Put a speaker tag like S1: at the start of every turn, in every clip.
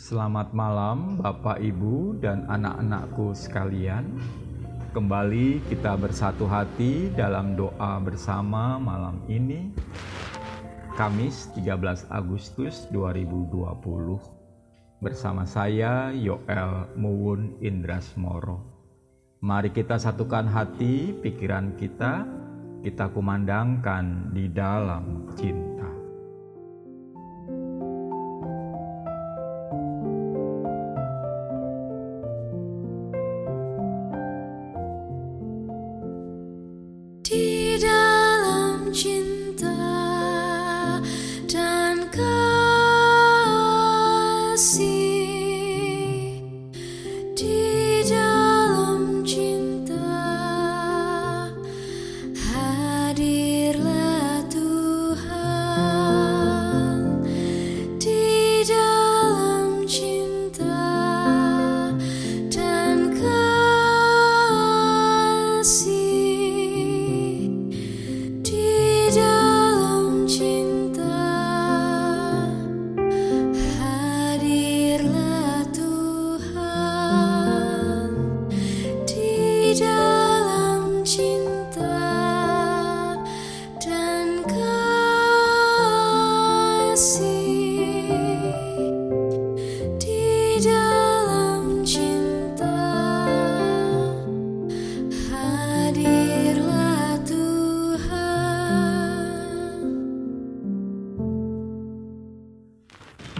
S1: Selamat malam, Bapak, Ibu, dan anak-anakku sekalian. Kembali kita bersatu hati dalam doa bersama malam ini, Kamis 13 Agustus 2020. Bersama saya, Yoel Muwun Indrasmoro. Mari kita satukan hati, pikiran kita, kita kumandangkan di dalam cinta.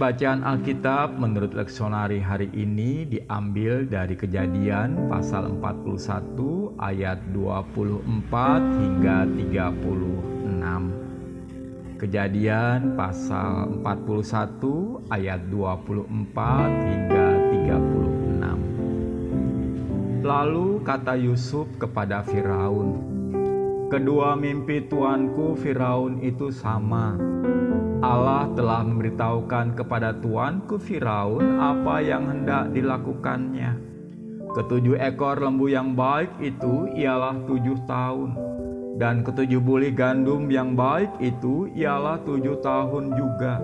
S1: Bacaan Alkitab menurut leksonari hari ini diambil dari Kejadian pasal 41 ayat 24 hingga 36. Kejadian pasal 41 ayat 24 hingga 36. Lalu kata Yusuf kepada Firaun, "Kedua mimpi tuanku Firaun itu sama." Allah telah memberitahukan kepada tuanku Firaun apa yang hendak dilakukannya. Ketujuh ekor lembu yang baik itu ialah tujuh tahun, dan ketujuh buli gandum yang baik itu ialah tujuh tahun juga.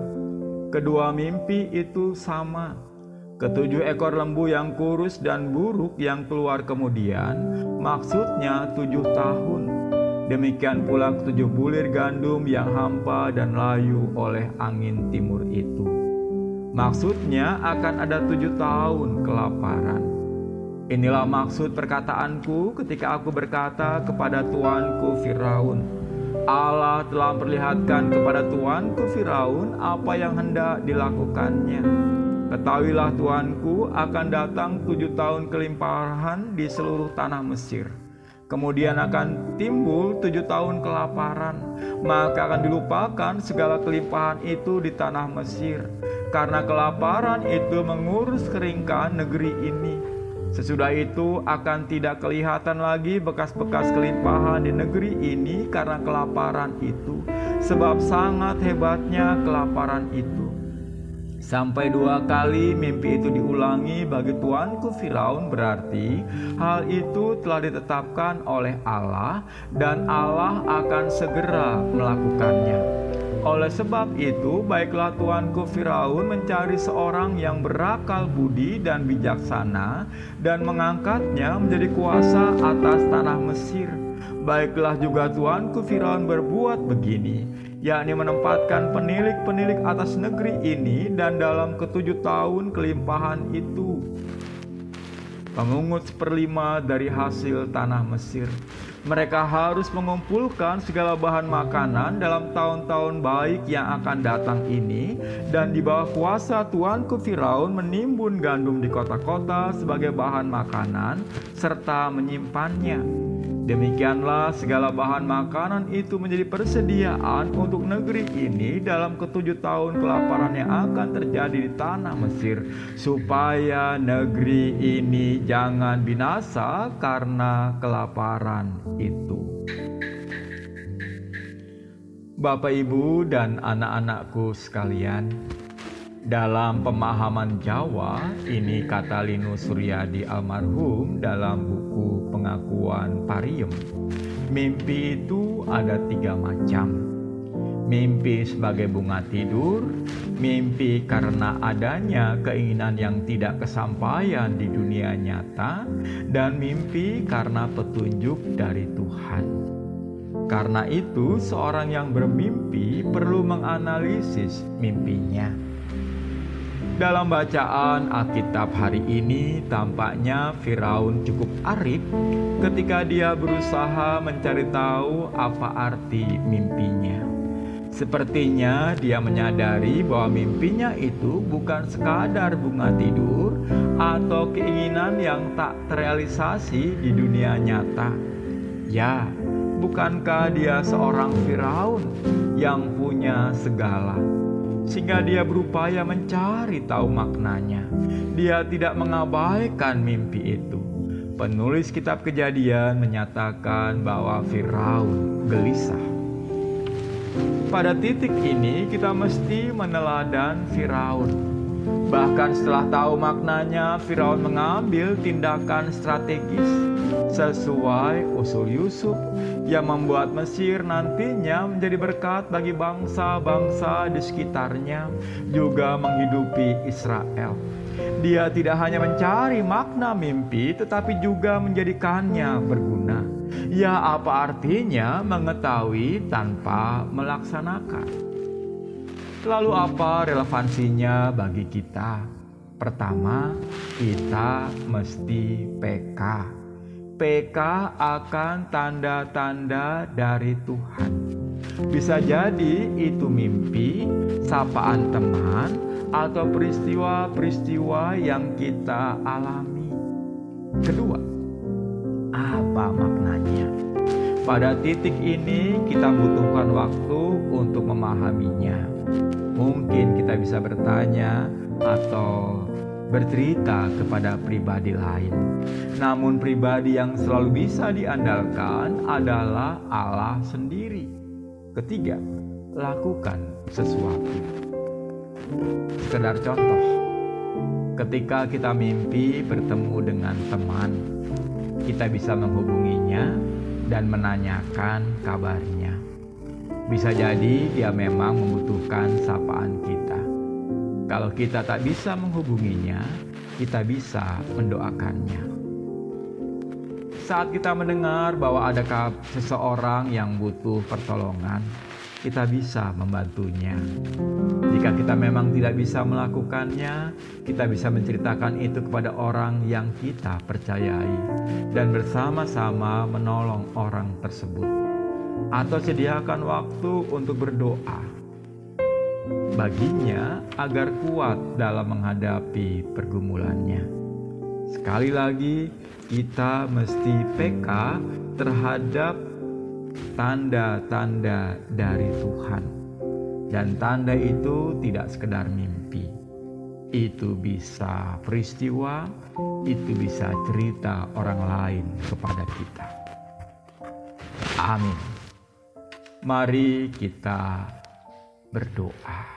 S1: Kedua mimpi itu sama. Ketujuh ekor lembu yang kurus dan buruk yang keluar kemudian, maksudnya tujuh tahun. Demikian pula ketujuh bulir gandum yang hampa dan layu oleh angin timur itu. Maksudnya akan ada tujuh tahun kelaparan. Inilah maksud perkataanku ketika aku berkata kepada tuanku Firaun. Allah telah memperlihatkan kepada tuanku Firaun apa yang hendak dilakukannya. Ketahuilah tuanku akan datang tujuh tahun kelimpahan di seluruh tanah Mesir. Kemudian akan timbul tujuh tahun kelaparan, maka akan dilupakan segala kelimpahan itu di tanah Mesir, karena kelaparan itu mengurus keringkan negeri ini. Sesudah itu akan tidak kelihatan lagi bekas-bekas kelimpahan di negeri ini karena kelaparan itu, sebab sangat hebatnya kelaparan itu. Sampai dua kali mimpi itu diulangi bagi tuanku Firaun berarti hal itu telah ditetapkan oleh Allah dan Allah akan segera melakukannya. Oleh sebab itu, baiklah tuanku Firaun mencari seorang yang berakal budi dan bijaksana dan mengangkatnya menjadi kuasa atas tanah Mesir. Baiklah juga tuanku Firaun berbuat begini, yakni menempatkan penilik-penilik atas negeri ini dan dalam ketujuh tahun kelimpahan itu mengungut seperlima dari hasil tanah Mesir. Mereka harus mengumpulkan segala bahan makanan dalam tahun-tahun baik yang akan datang ini dan di bawah kuasa tuanku Firaun menimbun gandum di kota-kota sebagai bahan makanan serta menyimpannya. Demikianlah segala bahan makanan itu menjadi persediaan untuk negeri ini dalam ketujuh tahun kelaparan yang akan terjadi di tanah Mesir, supaya negeri ini jangan binasa karena kelaparan itu. Bapak, ibu, dan anak-anakku sekalian, dalam pemahaman Jawa, ini kata Linus Suryadi almarhum dalam buku pengakuan Pariem. Mimpi itu ada tiga macam. Mimpi sebagai bunga tidur, mimpi karena adanya keinginan yang tidak kesampaian di dunia nyata, dan mimpi karena petunjuk dari Tuhan. Karena itu, seorang yang bermimpi perlu menganalisis mimpinya. Dalam bacaan Alkitab hari ini, tampaknya Firaun cukup arif ketika dia berusaha mencari tahu apa arti mimpinya. Sepertinya dia menyadari bahwa mimpinya itu bukan sekadar bunga tidur atau keinginan yang tak terrealisasi di dunia nyata. Ya, bukankah dia seorang Firaun yang punya segala? Sehingga dia berupaya mencari tahu maknanya. Dia tidak mengabaikan mimpi itu. Penulis kitab kejadian menyatakan bahwa Firaun gelisah pada titik ini kita mesti meneladan Firaun. Bahkan setelah tahu maknanya, Firaun mengambil tindakan strategis sesuai usul Yusuf yang membuat Mesir nantinya menjadi berkat bagi bangsa-bangsa di sekitarnya, juga menghidupi Israel. Dia tidak hanya mencari makna mimpi, tetapi juga menjadikannya berguna. Ya, apa artinya mengetahui tanpa melaksanakan? Lalu, apa relevansinya bagi kita? Pertama, kita mesti PK. PK akan tanda-tanda dari Tuhan. Bisa jadi itu mimpi, sapaan teman, atau peristiwa-peristiwa yang kita alami. Kedua, apa maknanya. Pada titik ini kita butuhkan waktu untuk memahaminya. Mungkin kita bisa bertanya atau bercerita kepada pribadi lain. Namun pribadi yang selalu bisa diandalkan adalah Allah sendiri. Ketiga, lakukan sesuatu. Sekedar contoh, ketika kita mimpi bertemu dengan teman, kita bisa menghubunginya dan menanyakan kabarnya. Bisa jadi dia memang membutuhkan sapaan kita. Kalau kita tak bisa menghubunginya, kita bisa mendoakannya. Saat kita mendengar bahwa ada seseorang yang butuh pertolongan, kita bisa membantunya. Jika kita memang tidak bisa melakukannya, kita bisa menceritakan itu kepada orang yang kita percayai dan bersama-sama menolong orang tersebut. Atau sediakan waktu untuk berdoa baginya agar kuat dalam menghadapi pergumulannya. Sekali lagi, kita mesti PK terhadap tanda-tanda dari Tuhan. Dan tanda itu tidak sekedar mimpi. Itu bisa peristiwa, itu bisa cerita orang lain kepada kita. Amin. Mari kita berdoa.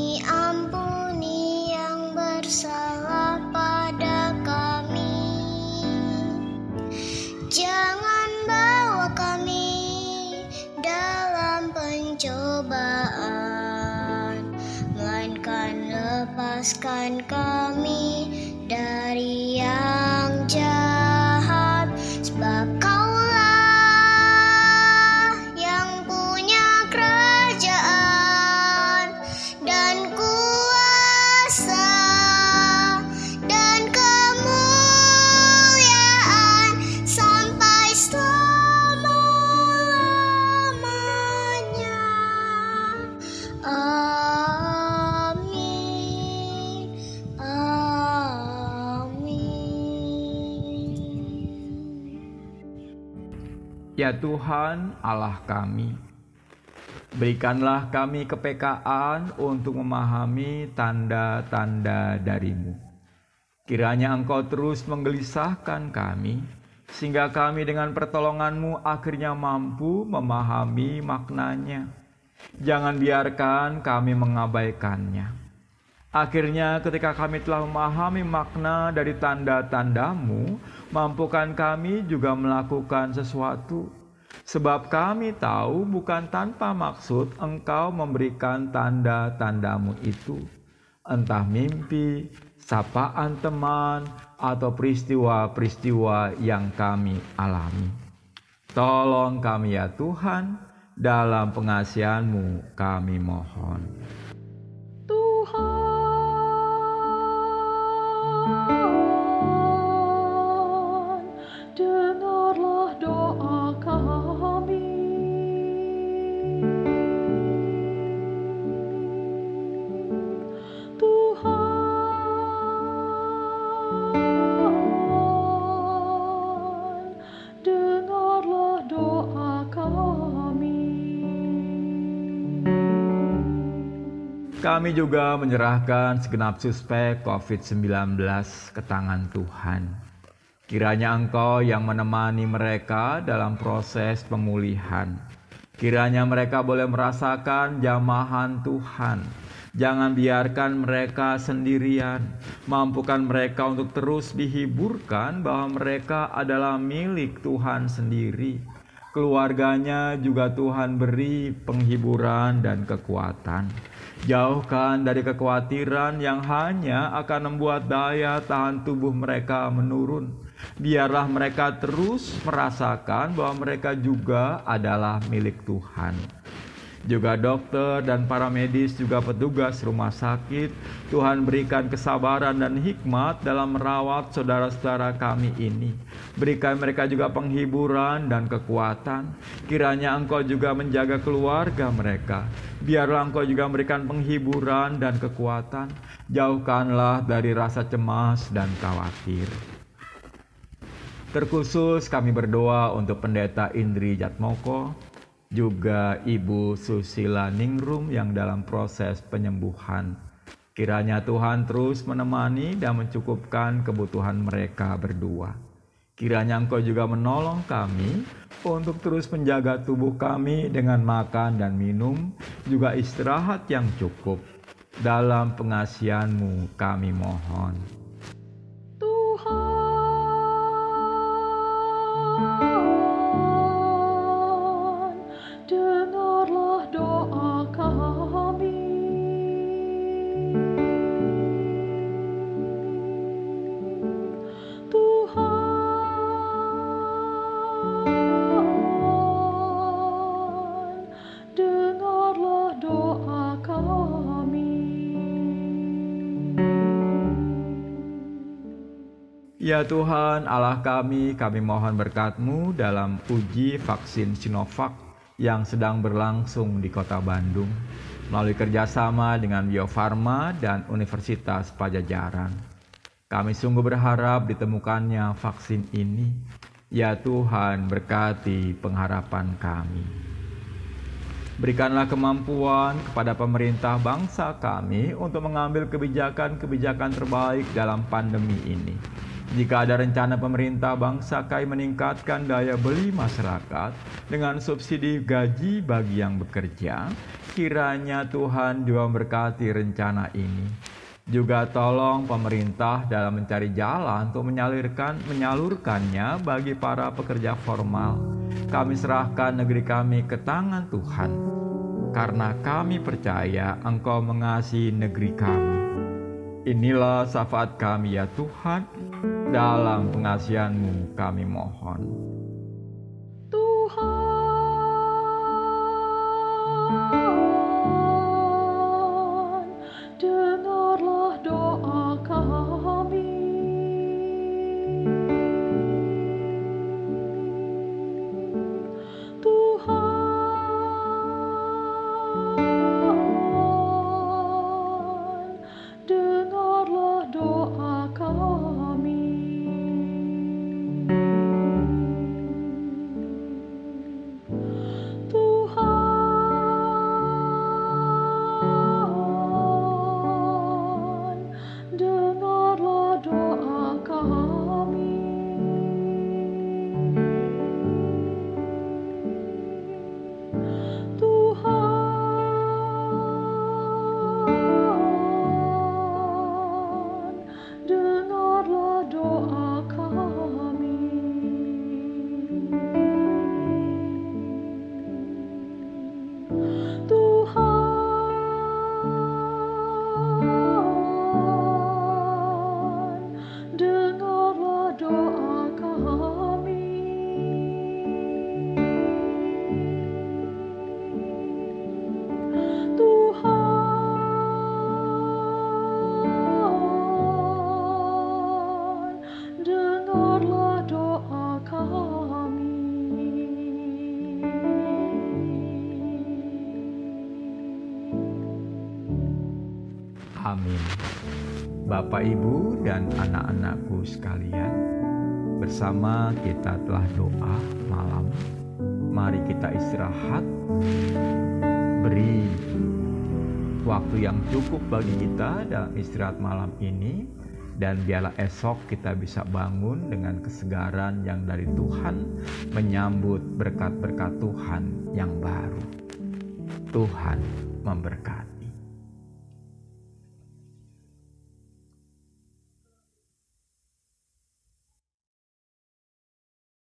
S2: pencobaan, melainkan lepaskan kami dari
S1: Ya Tuhan, Allah kami, berikanlah kami kepekaan untuk memahami tanda-tanda darimu. Kiranya Engkau terus menggelisahkan kami, sehingga kami dengan pertolonganmu akhirnya mampu memahami maknanya. Jangan biarkan kami mengabaikannya. Akhirnya ketika kami telah memahami makna dari tanda-tandamu, mampukan kami juga melakukan sesuatu. Sebab kami tahu bukan tanpa maksud engkau memberikan tanda-tandamu itu. Entah mimpi, sapaan teman, atau peristiwa-peristiwa yang kami alami. Tolong kami ya Tuhan, dalam pengasihanmu kami mohon.
S3: Tuhan, Kami
S1: juga menyerahkan segenap suspek COVID-19 ke tangan Tuhan. Kiranya Engkau yang menemani mereka dalam proses pemulihan. Kiranya mereka boleh merasakan jamahan Tuhan. Jangan biarkan mereka sendirian. Mampukan mereka untuk terus dihiburkan bahwa mereka adalah milik Tuhan sendiri. Keluarganya juga Tuhan beri penghiburan dan kekuatan. Jauhkan dari kekhawatiran yang hanya akan membuat daya tahan tubuh mereka menurun. Biarlah mereka terus merasakan bahwa mereka juga adalah milik Tuhan. Juga dokter dan para medis juga petugas rumah sakit, Tuhan berikan kesabaran dan hikmat dalam merawat saudara-saudara kami ini. Berikan mereka juga penghiburan dan kekuatan. Kiranya Engkau juga menjaga keluarga mereka. Biarlah Engkau juga memberikan penghiburan dan kekuatan. Jauhkanlah dari rasa cemas dan khawatir. Terkhusus kami berdoa untuk Pendeta Indri Jatmoko, juga Ibu Susila Ningrum yang dalam proses penyembuhan. Kiranya Tuhan terus menemani dan mencukupkan kebutuhan mereka berdua. Kiranya Engkau juga menolong kami untuk terus menjaga tubuh kami dengan makan dan minum, juga istirahat yang cukup. Dalam pengasihanmu kami mohon. Ya Tuhan Allah kami, kami mohon berkat-Mu dalam uji vaksin Sinovac yang sedang berlangsung di kota Bandung melalui kerjasama dengan Bio Farma dan Universitas Pajajaran. Kami sungguh berharap ditemukannya vaksin ini. Ya Tuhan berkati pengharapan kami. Berikanlah kemampuan kepada pemerintah bangsa kami untuk mengambil kebijakan-kebijakan terbaik dalam pandemi ini. Jika ada rencana pemerintah bangsa kami meningkatkan daya beli masyarakat dengan subsidi gaji bagi yang bekerja, kiranya Tuhan juga memberkati rencana ini. Juga tolong pemerintah dalam mencari jalan untuk menyalurkan menyalurkannya bagi para pekerja formal. Kami serahkan negeri kami ke tangan Tuhan. Karena kami percaya Engkau mengasihi negeri kami. Inilah syafaat kami ya Tuhan, dalam pengasihanmu kami mohon. Bapak, Ibu, dan anak-anakku sekalian, bersama kita telah doa malam. Mari kita istirahat, beri waktu yang cukup bagi kita dalam istirahat malam ini, dan biarlah esok kita bisa bangun dengan kesegaran yang dari Tuhan, menyambut berkat-berkat Tuhan yang baru. Tuhan memberkati.